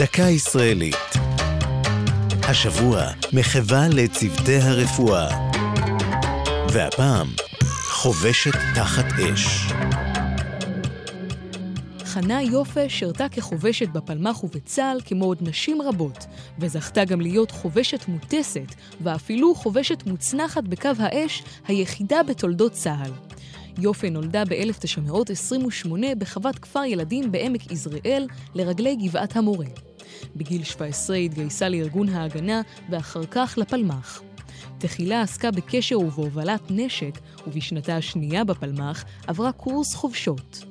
דקה ישראלית. השבוע, מחווה לצוותי הרפואה. והפעם, חובשת תחת אש. חנה יופה שירתה כחובשת בפלמ"ח ובצה"ל כמו עוד נשים רבות, וזכתה גם להיות חובשת מוטסת, ואפילו חובשת מוצנחת בקו האש, היחידה בתולדות צה"ל. יופה נולדה ב-1928 בחוות כפר ילדים בעמק יזרעאל, לרגלי גבעת המורה. בגיל 17 התגייסה לארגון ההגנה, ואחר כך לפלמ"ח. תחילה עסקה בקשר ובהובלת נשק, ובשנתה השנייה בפלמ"ח עברה קורס חובשות.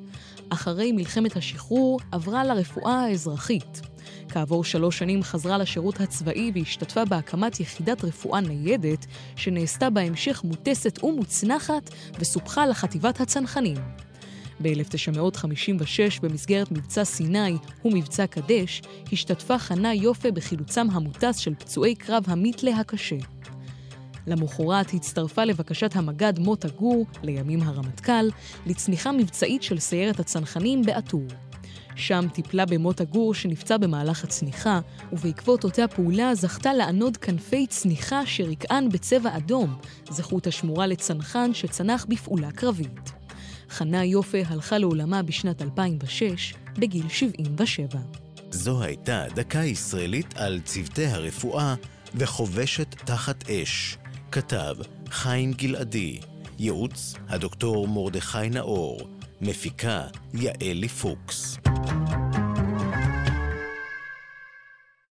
אחרי מלחמת השחרור עברה לרפואה האזרחית. כעבור שלוש שנים חזרה לשירות הצבאי והשתתפה בהקמת יחידת רפואה ניידת, שנעשתה בהמשך מוטסת ומוצנחת וסופחה לחטיבת הצנחנים. ב-1956, במסגרת מבצע סיני ומבצע קדש, השתתפה חנה יופה בחילוצם המוטס של פצועי קרב המיתלה הקשה. למחרת הצטרפה לבקשת המג"ד מוטה גור, לימים הרמטכ"ל, לצניחה מבצעית של סיירת הצנחנים בעטור. שם טיפלה במוטה גור שנפצע במהלך הצניחה, ובעקבות אותה פעולה זכתה לענוד כנפי צניחה שרקען בצבע אדום, זכות השמורה לצנחן שצנח בפעולה קרבית. חנה יופה הלכה לעולמה בשנת 2006, בגיל 77. זו הייתה דקה ישראלית על צוותי הרפואה וחובשת תחת אש. כתב חיים גלעדי, ייעוץ הדוקטור מרדכי נאור, מפיקה יעלי פוקס.